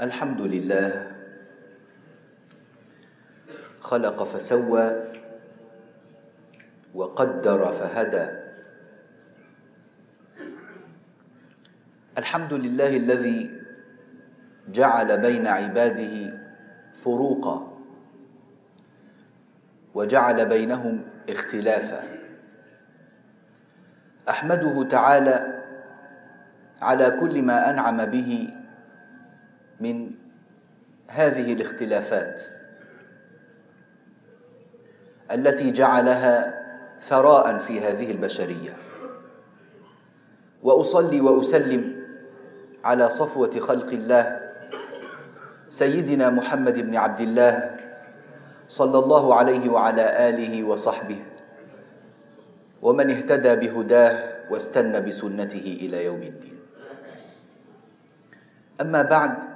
الحمد لله خلق فسوى وقدر فهدى. الحمد لله الذي جعل بين عباده فروقا وجعل بينهم اختلافا. أحمده تعالى على كل ما أنعم به من هذه الاختلافات التي جعلها ثراء في هذه البشرية. وأصلي وأسلم على صفوة خلق الله سيدنا محمد بن عبد الله صلى الله عليه وعلى آله وصحبه ومن اهتدى بهداه واستنى بسنته إلى يوم الدين. أما بعد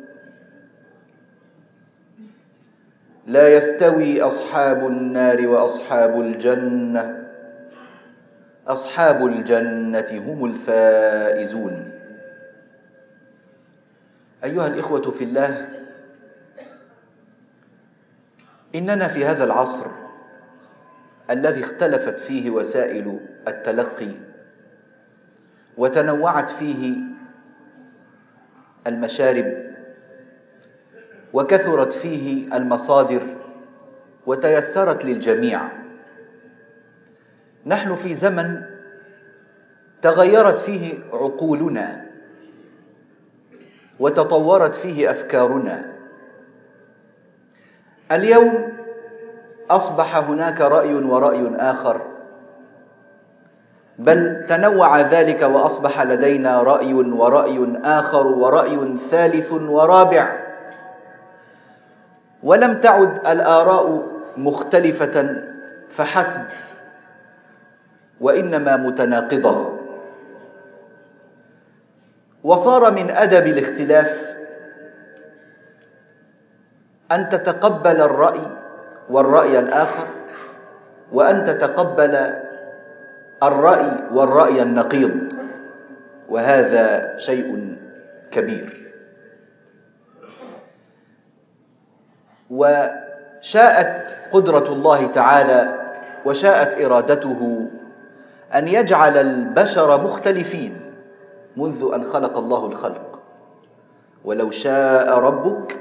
لا يستوي أصحاب النار وأصحاب الجنة. أصحاب الجنة هم الفائزون. أيها الإخوة في الله إننا في هذا العصر الذي اختلفت فيه وسائل التلقي وتنوعت فيه المشارب وكثرت فيه المصادر وتيسرت للجميع. نحن في زمن تغيرت فيه عقولنا وتطورت فيه أفكارنا. اليوم أصبح هناك رأي ورأي آخر بل تنوع ذلك وأصبح لدينا رأي ورأي آخر ورأي ثالث ورابع. ولم تعد الآراء مختلفة فحسب وإنما متناقضة. وصار من أدب الاختلاف أن تتقبل الرأي والرأي الآخر وأن تتقبل الرأي والرأي النقيض وهذا شيء كبير. وشاءت قدرة الله تعالى وشاءت إرادته أن يجعل البشر مختلفين منذ أن خلق الله الخلق. ولو شاء ربك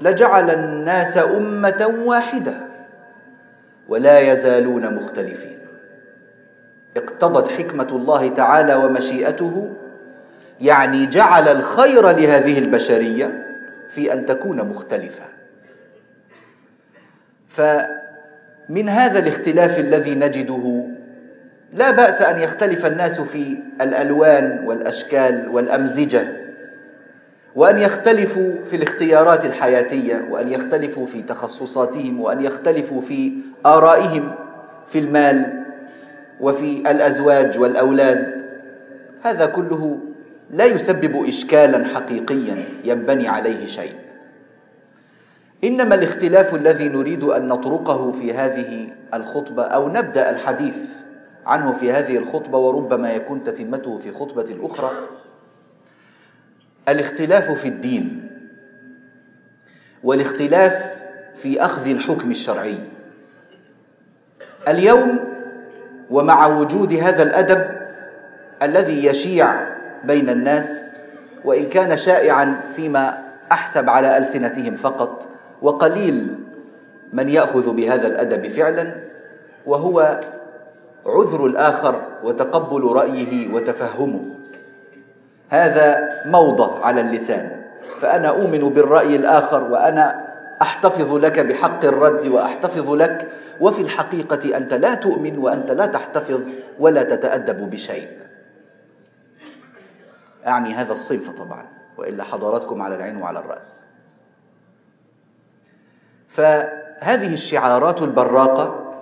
لجعل الناس أمة واحدة ولا يزالون مختلفين. اقتضت حكمة الله تعالى ومشيئته يعني جعل الخير لهذه البشرية في أن تكون مختلفة. فمن هذا الاختلاف الذي نجده لا بأس أن يختلف الناس في الألوان والأشكال والأمزجة وأن يختلفوا في الاختيارات الحياتية وأن يختلفوا في تخصصاتهم وأن يختلفوا في آرائهم في المال وفي الأزواج والأولاد. هذا كله لا يسبب اشكالا حقيقيا ينبني عليه شيء. إنما الاختلاف الذي نريد أن نطرقه في هذه الخطبة أو نبدأ الحديث عنه في هذه الخطبة وربما يكون تتمته في خطبة أخرى الاختلاف في الدين والاختلاف في أخذ الحكم الشرعي. اليوم ومع وجود هذا الأدب الذي يشيع بين الناس وإن كان شائعا فيما أحسب على ألسنتهم فقط وقليل من يأخذ بهذا الأدب فعلا وهو عذر الآخر وتقبل رأيه وتفهمه. هذا موضه على اللسان. فأنا أؤمن بالرأي الآخر وأنا أحتفظ لك بحق الرد وأحتفظ لك وفي الحقيقة أنت لا تؤمن وأنت لا تحتفظ ولا تتأدب بشيء. أعني هذا الصنف طبعا وإلا حضراتكم على العين وعلى الرأس. فهذه الشعارات البراقة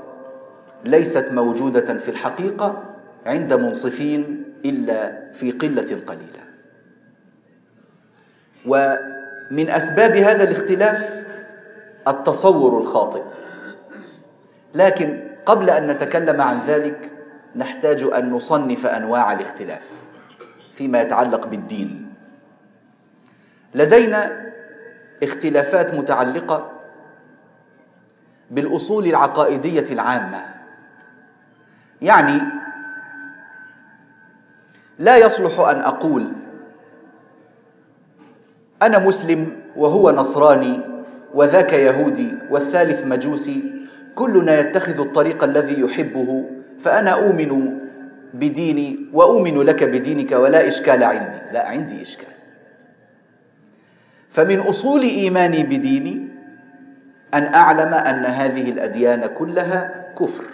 ليست موجودة في الحقيقة عند منصفين إلا في قلة قليلة. ومن أسباب هذا الاختلاف التصور الخاطئ. لكن قبل أن نتكلم عن ذلك نحتاج أن نصنف أنواع الاختلاف فيما يتعلق بالدين. لدينا اختلافات متعلقة بالأصول العقائدية العامة. يعني لا يصلح أن أقول أنا مسلم وهو نصراني وذاك يهودي والثالث مجوسي كلنا يتخذ الطريق الذي يحبه فأنا أؤمن بديني وأؤمن لك بدينك ولا إشكال عندي. لا عندي إشكال. فمن أصول إيماني بديني أن أعلم أن هذه الأديان كلها كفر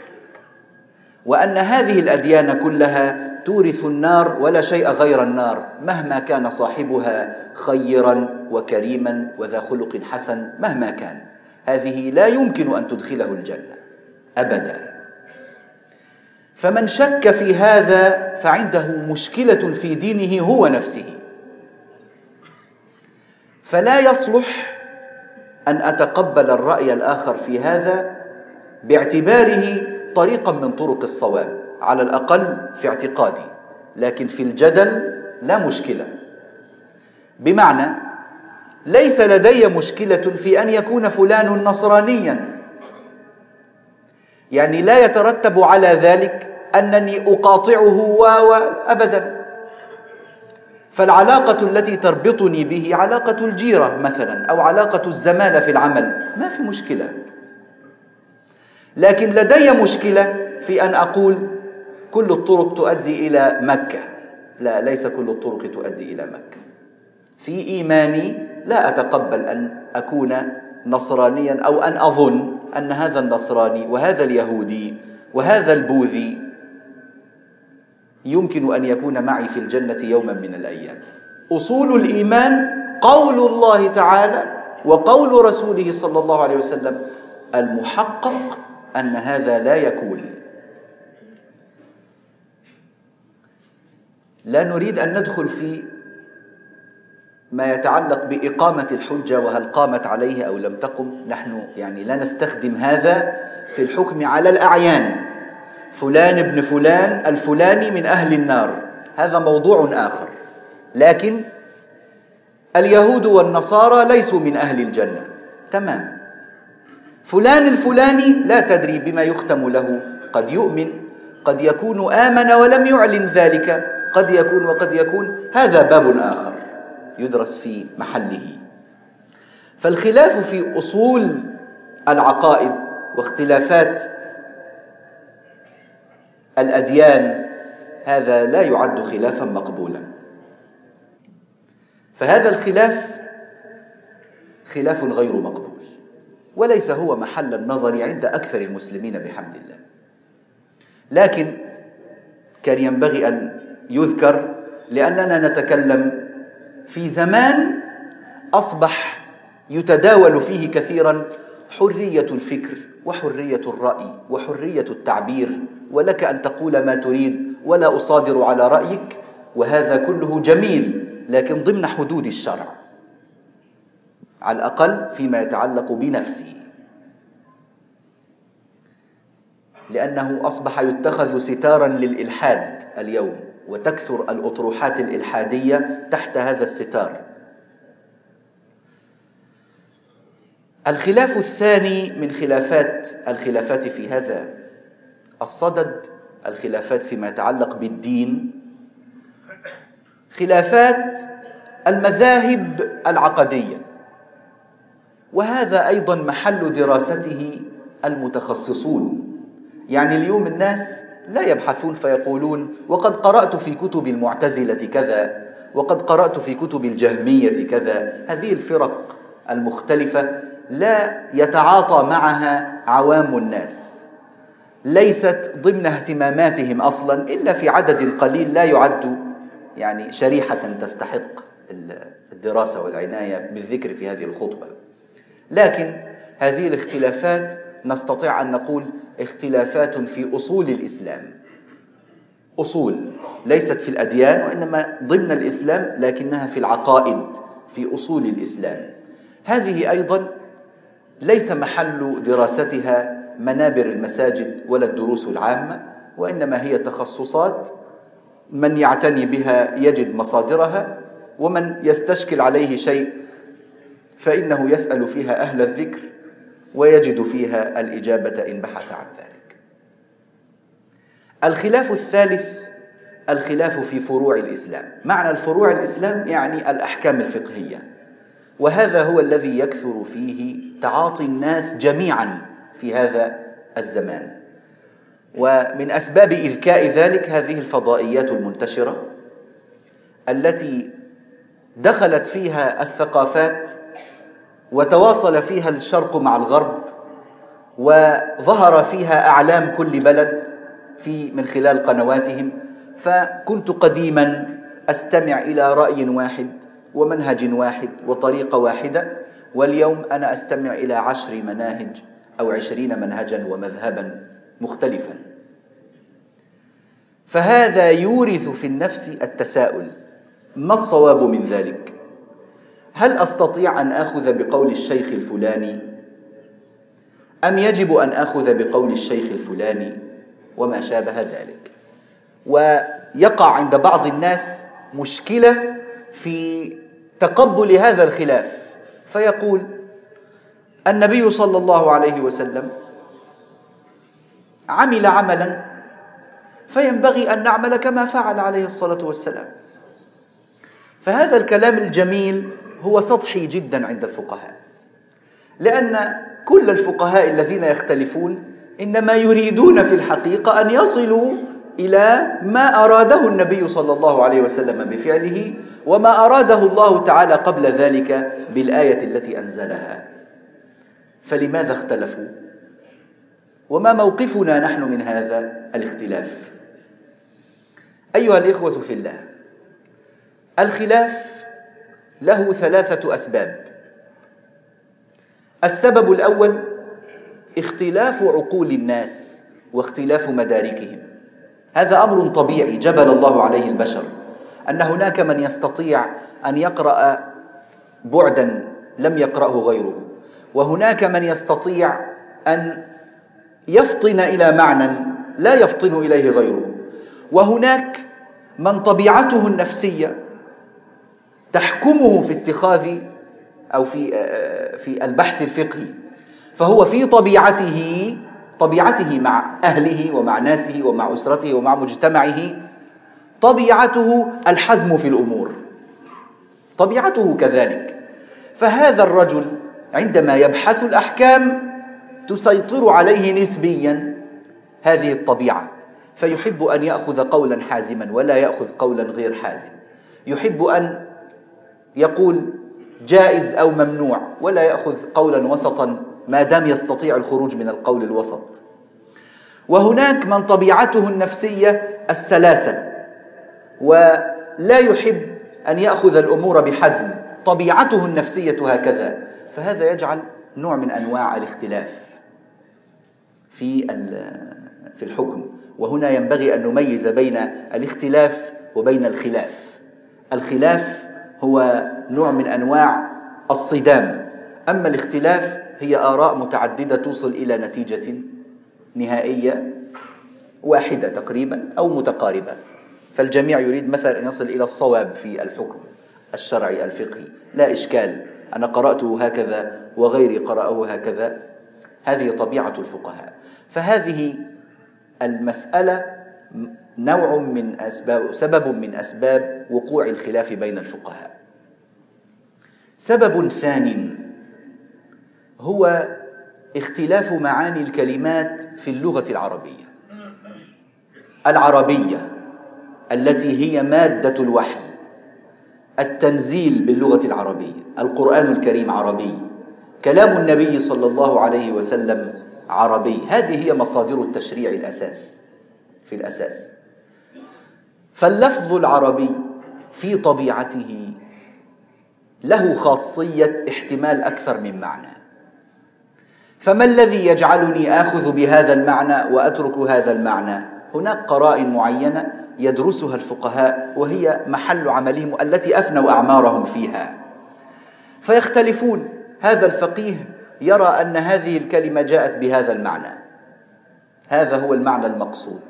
وأن هذه الأديان كلها تورث النار ولا شيء غير النار مهما كان صاحبها خيرا وكريما وذا خلق حسن مهما كان. هذه لا يمكن أن تدخله الجنة ابدا. فمن شك في هذا فعنده مشكلة في دينه هو نفسه. فلا يصلح أن أتقبل الرأي الآخر في هذا باعتباره طريقا من طرق الصواب على الأقل في اعتقادي لكن في الجدل لا مشكلة. بمعنى ليس لدي مشكلة في أن يكون فلان نصرانيا. يعني لا يترتب على ذلك أنني أقاطعه و ابدا. فالعلاقة التي تربطني به علاقة الجيرة مثلا أو علاقة الزمالة في العمل. ما في مشكلة. لكن لدي مشكلة في أن أقول كل الطرق تؤدي إلى مكة. لا ليس كل الطرق تؤدي إلى مكة. في إيماني لا أتقبل أن أكون نصرانيا أو أن أظن أن هذا النصراني وهذا اليهودي وهذا البوذي يمكن أن يكون معي في الجنة يوما من الأيام. أصول الإيمان قول الله تعالى وقول رسوله صلى الله عليه وسلم المحقق أن هذا لا يكون. لا نريد أن ندخل في ما يتعلق بإقامة الحجة وهل قامت عليه أو لم تقم. نحن يعني لا نستخدم هذا في الحكم على الأعيان. فلان ابن فلان الفلاني من أهل النار. هذا موضوع آخر. لكن اليهود والنصارى ليسوا من أهل الجنة. تمام. فلان الفلاني لا تدري بما يختم له. قد يؤمن قد يكون آمن ولم يعلن ذلك. قد يكون وقد يكون. هذا باب آخر يدرس في محله. فالخلاف في أصول العقائد واختلافات الأديان هذا لا يعد خلافا مقبولا. فهذا الخلاف خلاف غير مقبول وليس هو محل النظر عند أكثر المسلمين بحمد الله. لكن كان ينبغي أن يذكر لأننا نتكلم في زمان أصبح يتداول فيه كثيرا حرية الفكر وحرية الرأي وحرية التعبير ولك أن تقول ما تريد ولا أصادر على رأيك وهذا كله جميل لكن ضمن حدود الشرع. على الأقل فيما يتعلق بنفسي. لأنه أصبح يتخذ ستارا للإلحاد اليوم وتكثر الأطروحات الإلحادية تحت هذا الستار. الخلاف الثاني من خلافات الخلافات في هذا الصدد الخلافات فيما يتعلق بالدين خلافات المذاهب العقدية وهذا أيضا محل دراسته المتخصصون. يعني اليوم الناس لا يبحثون فيقولون وقد قرأت في كتب المعتزلة كذا وقد قرأت في كتب الجهمية كذا. هذه الفرق المختلفة لا يتعاطى معها عوام الناس. ليست ضمن اهتماماتهم أصلا إلا في عدد قليل لا يعد يعني شريحة تستحق الدراسة والعناية بالذكر في هذه الخطبة. لكن هذه الاختلافات نستطيع أن نقول اختلافات في أصول الإسلام. أصول ليست في الأديان وإنما ضمن الإسلام لكنها في العقائد في أصول الإسلام. هذه أيضا ليس محل دراستها منابر المساجد ولا الدروس العامة وإنما هي تخصصات من يعتني بها يجد مصادرها ومن يستشكل عليه شيء فإنه يسأل فيها أهل الذكر ويجد فيها الإجابة إن بحث عن ذلك. الخلاف الثالث الخلاف في فروع الإسلام. معنى الفروع الإسلام يعني الأحكام الفقهية وهذا هو الذي يكثر فيه تعاطي الناس جميعا في هذا الزمان. ومن أسباب إذكاء ذلك هذه الفضائيات المنتشرة التي دخلت فيها الثقافات وتواصل فيها الشرق مع الغرب وظهر فيها أعلام كل بلد في من خلال قنواتهم. فكنت قديما أستمع إلى رأي واحد ومنهج واحد وطريقة واحدة واليوم أنا أستمع إلى عشر مناهج أو عشرين منهجا ومذهبا مختلفا. فهذا يورث في النفس التساؤل ما الصواب من ذلك؟ هل أستطيع أن آخذ بقول الشيخ الفلاني؟ أم يجب أن آخذ بقول الشيخ الفلاني؟ وما شابه ذلك. ويقع عند بعض الناس مشكلة في تقبل هذا الخلاف. فيقول النبي صلى الله عليه وسلم عمل عملا فينبغي أن نعمل كما فعل عليه الصلاة والسلام. فهذا الكلام الجميل هو سطحي جدا عند الفقهاء لأن كل الفقهاء الذين يختلفون إنما يريدون في الحقيقة أن يصلوا إلى ما أراده النبي صلى الله عليه وسلم بفعله وما أراده الله تعالى قبل ذلك بالآية التي أنزلها. فلماذا اختلفوا؟ وما موقفنا نحن من هذا؟ الاختلاف. أيها الإخوة في الله الخلاف له ثلاثة أسباب. السبب الأول اختلاف عقول الناس واختلاف مداركهم. هذا أمر طبيعي جبل الله عليه البشر. أن هناك من يستطيع أن يقرأ بعدا لم يقرأه غيره. وهناك من يستطيع أن يفطن إلى معنى لا يفطن إليه غيره. وهناك من طبيعته النفسية تحكمه في اتخاذ أو في في البحث الفقهي. فهو في طبيعته طبيعته مع أهله ومع ناسه ومع أسرته ومع مجتمعه طبيعته الحزم في الأمور. طبيعته كذلك. فهذا الرجل عندما يبحث الأحكام تسيطر عليه نسبيا هذه الطبيعة. فيحب أن يأخذ قولا حازما ولا يأخذ قولا غير حازم. يحب أن يقول جائز أو ممنوع ولا يأخذ قولا وسطا ما دام يستطيع الخروج من القول الوسط. وهناك من طبيعته النفسية السلاسه ولا يحب أن يأخذ الأمور بحزم. طبيعته النفسية هكذا. فهذا يجعل نوع من أنواع الاختلاف في في الحكم. وهنا ينبغي أن نميز بين الاختلاف وبين الخلاف. الخلاف هو نوع من أنواع الصدام. أما الاختلاف هي آراء متعددة توصل إلى نتيجة نهائية واحدة تقريبا أو متقاربه فالجميع يريد مثلا أن يصل إلى الصواب في الحكم الشرعي الفقهي. لا إشكال. أنا قرأته هكذا وغيري قراه هكذا. هذه طبيعة الفقهاء. فهذه المسألة نوع من أسباب سبب من أسباب وقوع الخلاف بين الفقهاء. سبب ثان هو اختلاف معاني الكلمات في اللغة العربية. العربية. التي هي مادة الوحي التنزيل باللغة العربية القرآن الكريم عربي كلام النبي صلى الله عليه وسلم عربي. هذه هي مصادر التشريع الأساس في الأساس. فاللفظ العربي في طبيعته له خاصية احتمال أكثر من معنى. فما الذي يجعلني آخذ بهذا المعنى وأترك هذا المعنى؟ هناك قرائن معينة يدرسها الفقهاء وهي محل عملهم التي أفنوا أعمارهم فيها. فيختلفون. هذا الفقيه يرى أن هذه الكلمة جاءت بهذا المعنى. هذا هو المعنى المقصود.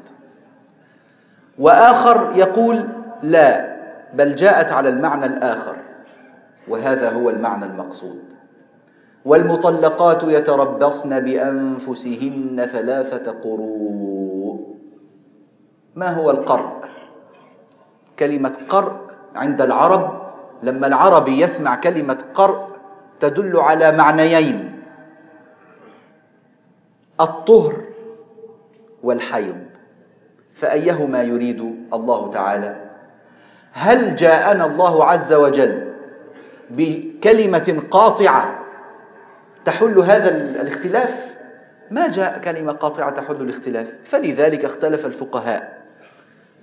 وآخر يقول لا بل جاءت على المعنى الآخر وهذا هو المعنى المقصود. والمطلقات يتربصن بأنفسهن ثلاثة قروء ما هو القرء؟ كلمة قرء عند العرب لما العربي يسمع كلمة قرء تدل على معنيين الطهر والحيض. فأيهما يريد الله تعالى؟ هل جاءنا الله عز وجل بكلمة قاطعة تحل هذا الاختلاف؟ ما جاء كلمة قاطعة تحل الاختلاف فلذلك اختلف الفقهاء.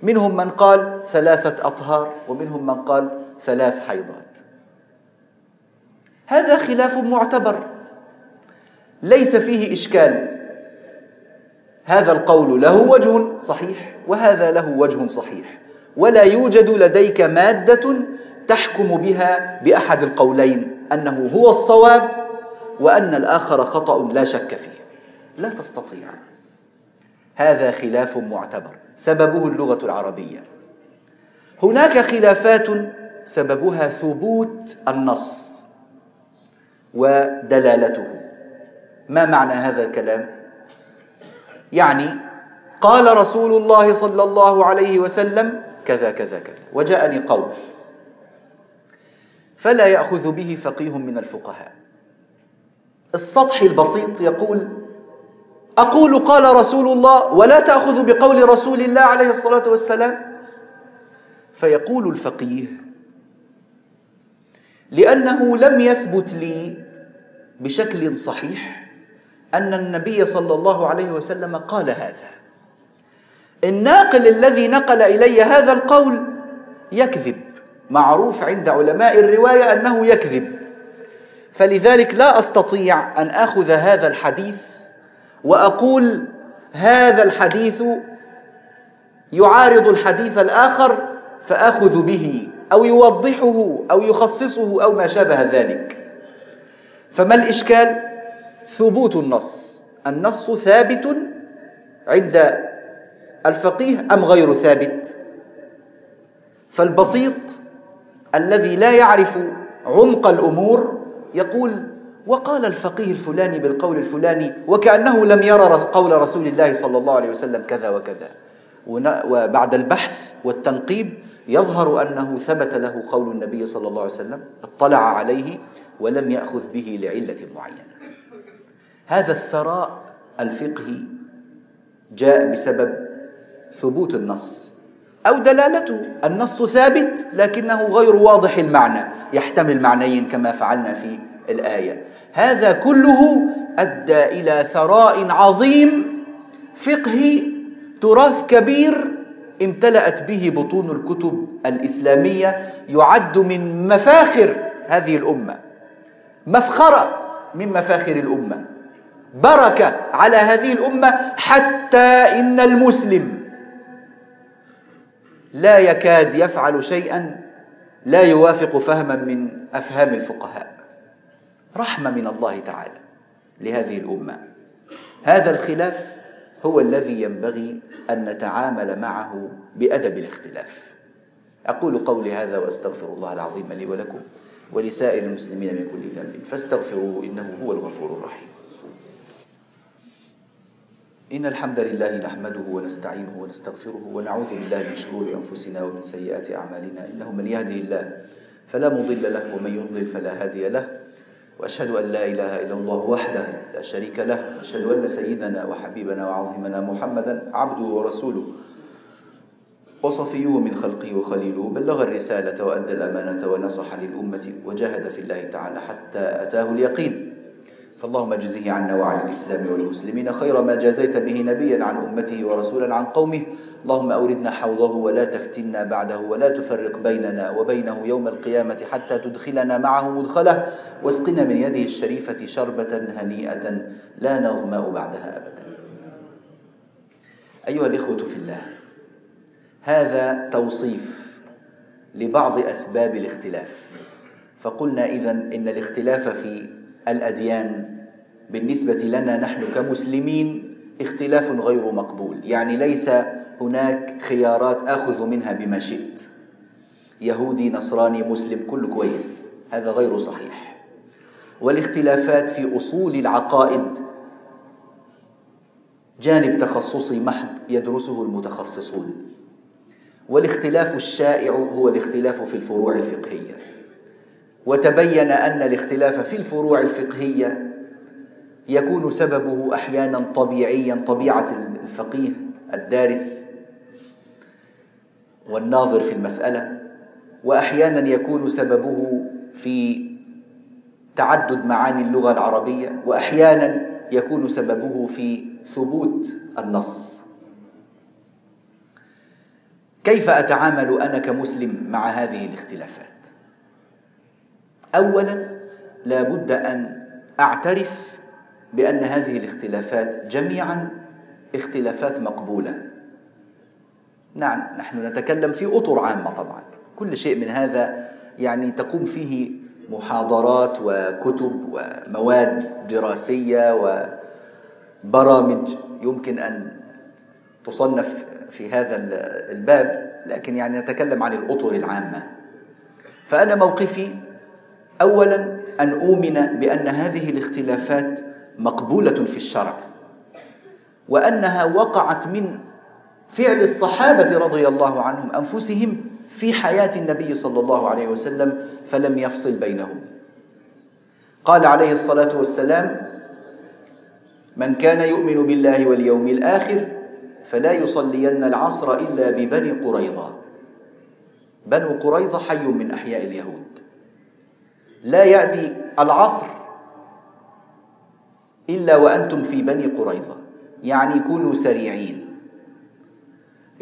منهم من قال ثلاثة أطهار ومنهم من قال ثلاث حيضات. هذا خلاف معتبر. ليس فيه إشكال. هذا القول له وجه صحيح وهذا له وجه صحيح. ولا يوجد لديك مادة تحكم بها بأحد القولين أنه هو الصواب وأن الآخر خطأ لا شك فيه. لا تستطيع. هذا خلاف معتبر سببه اللغة العربية. هناك خلافات سببها ثبوت النص ودلالته. ما معنى هذا الكلام؟ يعني قال رسول الله صلى الله عليه وسلم كذا كذا كذا وجاءني قول. فلا يأخذ به فقيه من الفقهاء. السطحي البسيط يقول أقول قال رسول الله ولا تاخذ بقول رسول الله عليه الصلاة والسلام؟ فيقول الفقيه لأنه لم يثبت لي بشكل صحيح أن النبي صلى الله عليه وسلم قال هذا. الناقل الذي نقل إلي هذا القول يكذب. معروف عند علماء الرواية أنه يكذب. فلذلك لا أستطيع أن آخذ هذا الحديث وأقول هذا الحديث يعارض الحديث الآخر فأخذ به أو يوضحه أو يخصصه أو ما شابه ذلك. فما الإشكال؟ ثبوت النص. النص ثابت عند الفقيه أم غير ثابت؟ فالبسيط الذي لا يعرف عمق الأمور يقول وقال الفقيه الفلاني بالقول الفلاني وكأنه لم يرى قول رسول الله صلى الله عليه وسلم كذا وكذا. وبعد البحث والتنقيب يظهر أنه ثبت له قول النبي صلى الله عليه وسلم اطلع عليه ولم يأخذ به لعلة معينة. هذا الثراء الفقهي جاء بسبب ثبوت النص أو دلالته. النص ثابت لكنه غير واضح المعنى يحتمل معنيين كما فعلنا في الآية. هذا كله أدى إلى ثراء عظيم فقهي تراث كبير امتلأت به بطون الكتب الإسلامية يعد من مفاخر هذه الأمة. مفخرة من مفاخر الأمة. بركة على هذه الأمة حتى إن المسلم لا يكاد يفعل شيئا لا يوافق فهما من أفهام الفقهاء. رحمة من الله تعالى لهذه الأمة. هذا الخلاف هو الذي ينبغي أن نتعامل معه بأدب الاختلاف. أقول قولي هذا وأستغفر الله العظيم لي ولكم ولسائر المسلمين من كل ذنب. فاستغفروه إنه هو الغفور الرحيم. إن الحمد لله نحمده ونستعينه ونستغفره ونعوذ بالله من شرور أنفسنا ومن سيئات أعمالنا. إنه من يهده الله فلا مضل له ومن يضلل فلا هادي له. وأشهد أن لا إله إلا الله وحده لا شريك له وأشهد أن سيدنا وحبيبنا وعظيمنا محمدا عبده ورسوله. وصفيه من خلقه وخليله بلغ الرسالة وأدى الأمانة ونصح للأمة وجاهد في الله تعالى حتى أتاه اليقين. فاللهم اجزه عنا وعن الإسلام والمسلمين خير ما جازيت به نبيا عن أمته ورسولا عن قومه. اللهم أوردنا حوضه ولا تفتنا بعده ولا تفرق بيننا وبينه يوم القيامة حتى تدخلنا معه مدخله. واسقنا من يده الشريفة شربة هنيئة لا نظمأ بعدها أبدا. أيها الإخوة في الله هذا توصيف لبعض أسباب الاختلاف. فقلنا إذن إن الاختلاف في الأديان بالنسبة لنا نحن كمسلمين اختلاف غير مقبول. يعني ليس هناك خيارات آخذ منها بما شئت. يهودي نصراني مسلم كل كويس. هذا غير صحيح. والاختلافات في أصول العقائد. جانب تخصصي محض يدرسه المتخصصون. والاختلاف الشائع هو الاختلاف في الفروع الفقهية. وتبين أن الاختلاف في الفروع الفقهية يكون سببه أحيانا طبيعيا طبيعة الفقيه الدارس. والناظر في المسألة واحيانا يكون سببه في تعدد معاني اللغة العربية واحيانا يكون سببه في ثبوت النص. كيف أتعامل أنا كمسلم مع هذه الاختلافات؟ اولا لا بد أن أعترف بأن هذه الاختلافات جميعا اختلافات مقبولة. نعم نحن نتكلم في أطر عامة طبعا. كل شيء من هذا يعني تقوم فيه محاضرات وكتب ومواد دراسية وبرامج يمكن أن تصنف في هذا الباب لكن يعني نتكلم عن الأطر العامة. فأنا موقفي اولا أن أؤمن بأن هذه الاختلافات مقبولة في الشرع وأنها وقعت من فعل الصحابة رضي الله عنهم أنفسهم في حياة النبي صلى الله عليه وسلم فلم يفصل بينهم. قال عليه الصلاة والسلام من كان يؤمن بالله واليوم الآخر فلا يصلين العصر إلا ببني قريظة. بنو قريظة حي من أحياء اليهود. لا يأتي العصر إلا وأنتم في بني قريظة. يعني كونوا سريعين.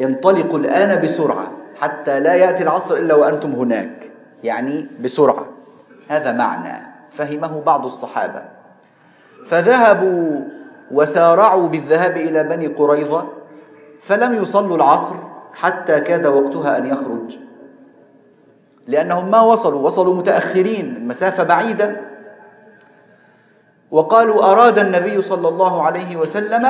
انطلقوا الآن بسرعة حتى لا يأتي العصر إلا وأنتم هناك يعني بسرعة. هذا معنى فهمه بعض الصحابة. فذهبوا وسارعوا بالذهاب إلى بني قريظة فلم يصلوا العصر حتى كاد وقتها أن يخرج. لأنهم ما وصلوا وصلوا متأخرين المسافه بعيدة. وقالوا أراد النبي صلى الله عليه وسلم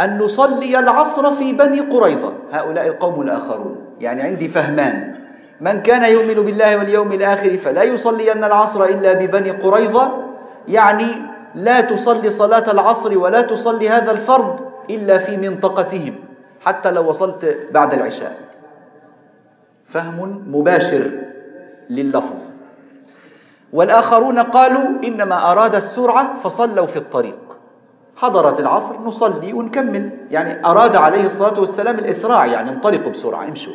أن نصلي العصر في بني قريظة. هؤلاء القوم الآخرون. يعني عندي فهمان. من كان يؤمن بالله واليوم الآخر فلا يصلين العصر إلا ببني قريظة. يعني لا تصلي صلاة العصر ولا تصلي هذا الفرض إلا في منطقتهم. حتى لو وصلت بعد العشاء. فهم مباشر لللفظ. والآخرون قالوا إنما أراد السرعة فصلوا في الطريق. حضرت العصر نصلي ونكمل. يعني أراد عليه الصلاة والسلام الإسراع يعني انطلقوا بسرعة امشوا.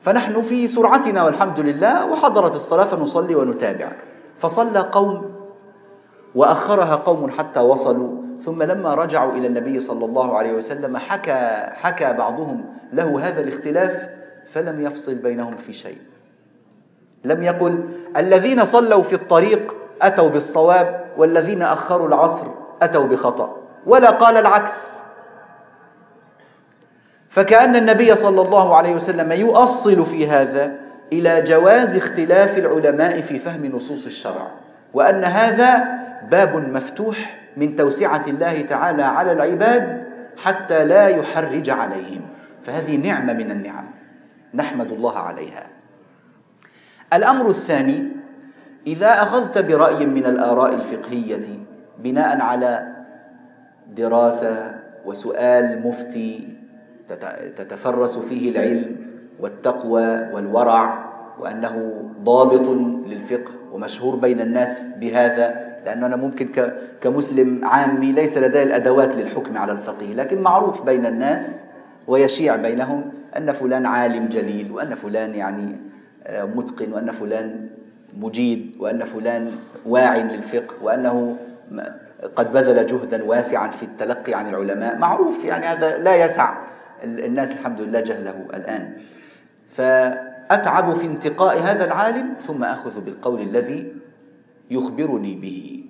فنحن في سرعتنا والحمد لله وحضرت الصلاة فنصلي ونتابع. فصلى قوم وأخرها قوم حتى وصلوا. ثم لما رجعوا إلى النبي صلى الله عليه وسلم حكى حكى بعضهم له هذا الاختلاف فلم يفصل بينهم في شيء. لم يقل الذين صلوا في الطريق أتوا بالصواب والذين أخروا العصر أتوا بخطأ ولا قال العكس. فكأن النبي صلى الله عليه وسلم يؤصل في هذا إلى جواز اختلاف العلماء في فهم نصوص الشرع وأن هذا باب مفتوح من توسعة الله تعالى على العباد حتى لا يحرج عليهم. فهذه نعمة من النعم نحمد الله عليها. الأمر الثاني إذا أخذت برأي من الآراء الفقهية بناء على دراسة وسؤال مفتي تتفرس فيه العلم والتقوى والورع وأنه ضابط للفقه ومشهور بين الناس بهذا لأنه أنا ممكن كمسلم عامي ليس لدي الأدوات للحكم على الفقيه لكن معروف بين الناس ويشيع بينهم أن فلان عالم جليل وأن فلان يعني آه، متقن وأن فلان مجيد وأن فلان واع للفقه وأنه قد بذل جهدا واسعا في التلقي عن العلماء. معروف يعني هذا لا يسع. الناس الحمد لله جهله الآن. فأتعب في انتقاء هذا العالم ثم أخذ بالقول الذي يخبرني به.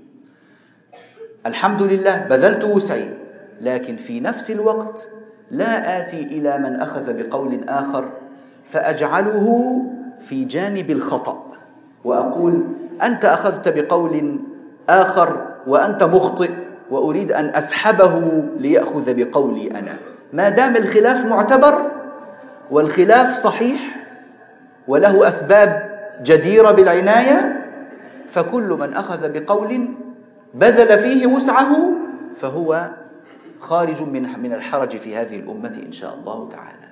الحمد لله بذلت وسعي لكن في نفس الوقت لا آتي إلى من أخذ بقول آخر فأجعله في جانب الخطأ. وأقول أنت أخذت بقول آخر وأنت مخطئ وأريد أن أسحبه ليأخذ بقولي أنا. ما دام الخلاف معتبر والخلاف صحيح وله أسباب جديرة بالعناية فكل من أخذ بقول بذل فيه وسعه فهو خارج من من الحرج في هذه الأمة إن شاء الله تعالى.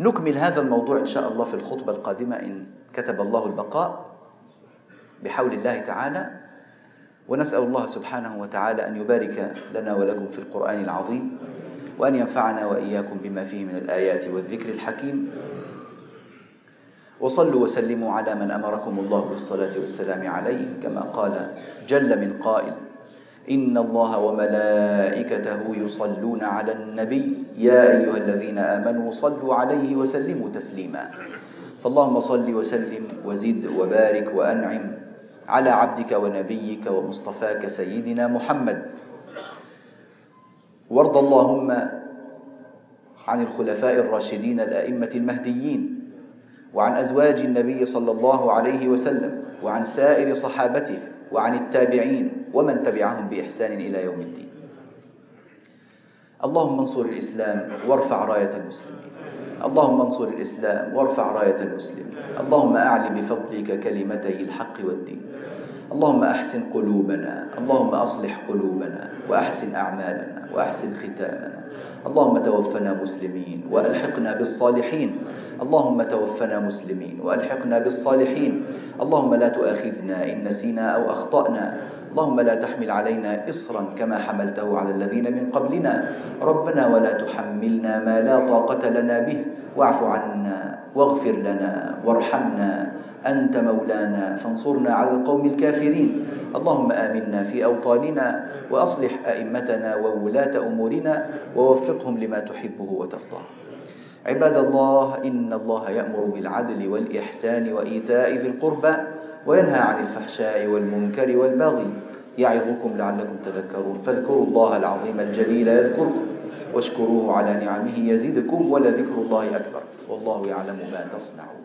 نكمل هذا الموضوع إن شاء الله في الخطبة القادمة إن كتب الله البقاء. بحول الله تعالى ونسأل الله سبحانه وتعالى أن يبارك لنا ولكم في القرآن العظيم وأن ينفعنا وإياكم بما فيه من الآيات والذكر الحكيم. وصلوا وسلموا على من أمركم الله بالصلاة والسلام عليه كما قال جل من قائل إن الله وملائكته يصلون على النبي يا أيها الذين آمنوا صلوا عليه وسلموا تسليما. فاللهم صل وسلم وزد وبارك وأنعم. على عبدك ونبيك ومصطفاك سيدنا محمد. وارض اللهم عن الخلفاء الراشدين الأئمة المهديين وعن أزواج النبي صلى الله عليه وسلم وعن سائر صحابته وعن التابعين ومن تبعهم بإحسان إلى يوم الدين. اللهم انصر الإسلام وارفع راية المسلمين. اللهم انصر الإسلام وارفع راية المسلمين اللهم أعل بفضلك كلمتي الحق والدين. اللهم أحسن قلوبنا. اللهم أصلح قلوبنا وأحسن أعمالنا وأحسن ختامنا. اللهم توفنا مسلمين وألحقنا بالصالحين. اللهم توفنا مسلمين وألحقنا بالصالحين. اللهم لا تؤاخذنا إن نسينا أو أخطأنا. اللهم لا تحمل علينا إصرا كما حملته على الذين من قبلنا. ربنا ولا تحملنا ما لا طاقة لنا به. واعف عنا واغفر لنا وارحمنا. أنت مولانا فانصرنا على القوم الكافرين. اللهم آمنا في أوطاننا وأصلح أئمتنا وولاة أمورنا ووفقهم لما تحبه وترضاه عباد الله إن الله يأمر بالعدل والإحسان وإيتاء ذي القربى وينهى عن الفحشاء والمنكر والبغي. يعظكم لعلكم تذكرون. فاذكروا الله العظيم الجليل يذكركم واشكروه على نعمه يزدكم ولذكر الله أكبر. والله يعلم ما تصنعون.